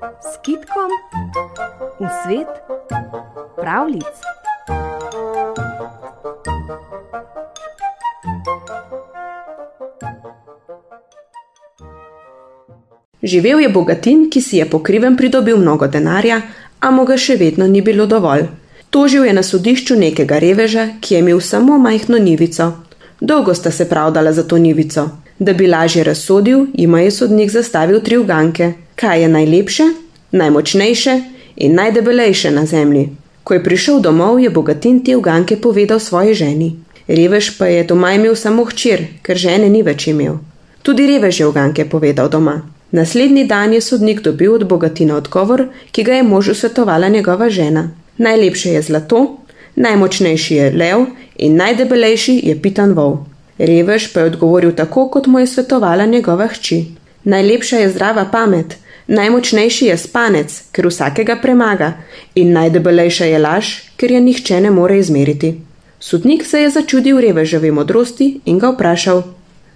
s kitkom v svet pravlic. Živel je bogatin, ki si je pokriven pridobil mnogo denarja, a mu ga še vedno ni bilo dovolj. Tožil je na sodišču nekega reveža, ki je imel samo majhno nivico. Dolgo sta se pravdala za to nivico. Da bi lažje razsodil, jima je sodnik zastavil tri uganke: kaj je najlepše, najmočnejše in najdebelejše na zemlji. Ko je prišel domov, je bogatin te uganke povedal svoji ženi. Revež pa je doma imel samo hčer, ker žene ni več imel. Tudi revež je uganke povedal doma. Naslednji dan je sodnik dobil od bogatina odgovor, ki ga je možu svetovala njegova žena. Najlepše je zlato, najmočnejši je lev in najdebelejši je pitan vol. Revež pa je odgovoril tako, kot mu je svetovala njegova hči. Najlepša je zdrava pamet, najmočnejši je spanec, ker vsakega premaga, in najdebelejša je laž, ker je nihče ne more izmeriti. Sodnik se je začudil reveževi modrosti in ga vprašal: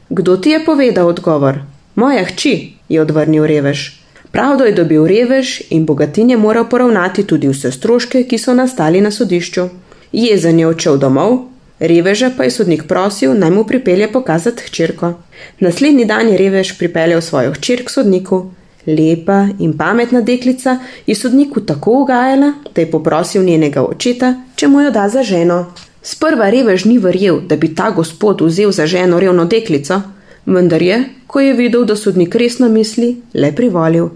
Kdo ti je povedal odgovor? Moja hči, je odvrnil revež. Pravdo je dobil revež in bogatin je moral poravnati tudi vse stroške, ki so nastali na sodišču. Jezen je odšel domov, reveža pa je sodnik prosil, naj mu pripelje pokazati hčerko. Naslednji dan je revež pripeljal svojo hčer k sodniku. Lepa in pametna deklica je sodniku tako ugajala, da je poprosil njenega očeta, če mu jo da za ženo. Sprva revež ni verjel, da bi ta gospod vzel za ženo revno deklico, vendar je, ko je videl, da sodnik resno misli, le privolil.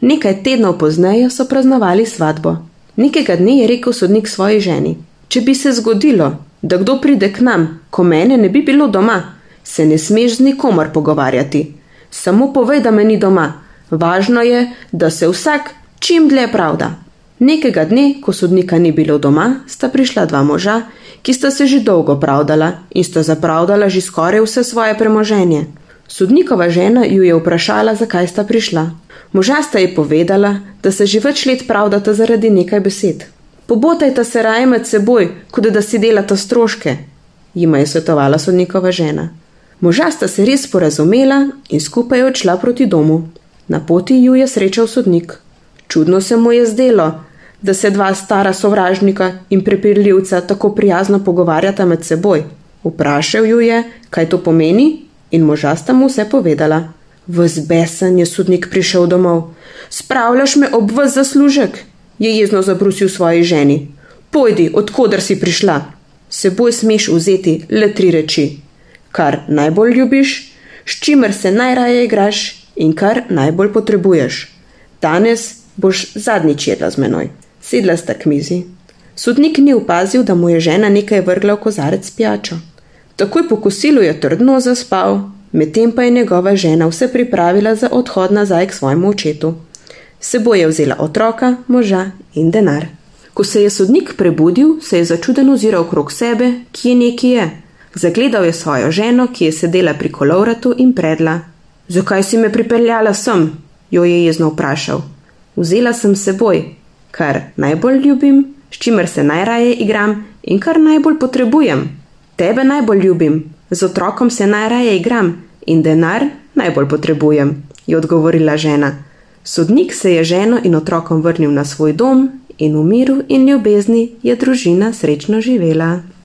Nekaj tednov pozneje so praznovali svatbo. Nekega dne je rekel sodnik svoji ženi: Če bi se zgodilo, da kdo pride k nam, ko mene ne bi bilo doma, se ne smeš z nikomor pogovarjati. Samo povej, da me ni doma. Važno je, da se vsak čim dlje pravda. Nekega dne, ko sodnika ni bilo doma, sta prišla dva moža, ki sta se že dolgo pravdala in sta zapravdala že skoraj vse svoje premoženje. Sodnikova žena ju je vprašala, zakaj sta prišla. Moža sta ji povedala, da se že več let pravdata zaradi nekaj besed. Pobotajta se raje med seboj, kot da si delata stroške, jima je svetovala sodnikova žena. Moža sta se res porazumela in skupaj odšla proti domu. Na poti ju je srečal sodnik. Čudno se mu je zdelo, da se dva stara sovražnika in prepirljivca tako prijazno pogovarjata med seboj. Vprašal ju je, kaj to pomeni, in moža sta mu vse povedala. V zbesen je sodnik prišel domov. Spravljaš me ob vas zaslužek, je jezno zabrusil svoji ženi. Pojdi, odkudar si prišla. Seboj smeš vzeti le tri reči: kar najbolj ljubiš, s čimer se najraje igraš in kar najbolj potrebuješ. Danes boš zadnjič jedla z menoj. Sedla sta k mizi. Sodnik ni opazil, da mu je žena nekaj vrgla v kozarec pijačo. Takoj po kosilu je trdno zaspal, medtem pa je njegova žena vse pripravila za odhod nazaj k svojemu očetu. Seboj je vzela otroka, moža in denar. Ko se je sodnik prebudil, se je začuden oziral okrog sebe, kje neki je. Zagledal je svojo ženo, ki je sedela pri kolovratu in predla. Zakaj si me pripeljala sem? jo je jezno vprašal. Vzela sem seboj, kar najbolj ljubim, s čimer se najraje igram in kar najbolj potrebujem. Tebe najbolj ljubim, z otrokom se najraje igram in denar najbolj potrebujem, je odgovorila žena. Sodnik se je ženo in otrokom vrnil na svoj dom in v miru in ljubezni je družina srečno živela.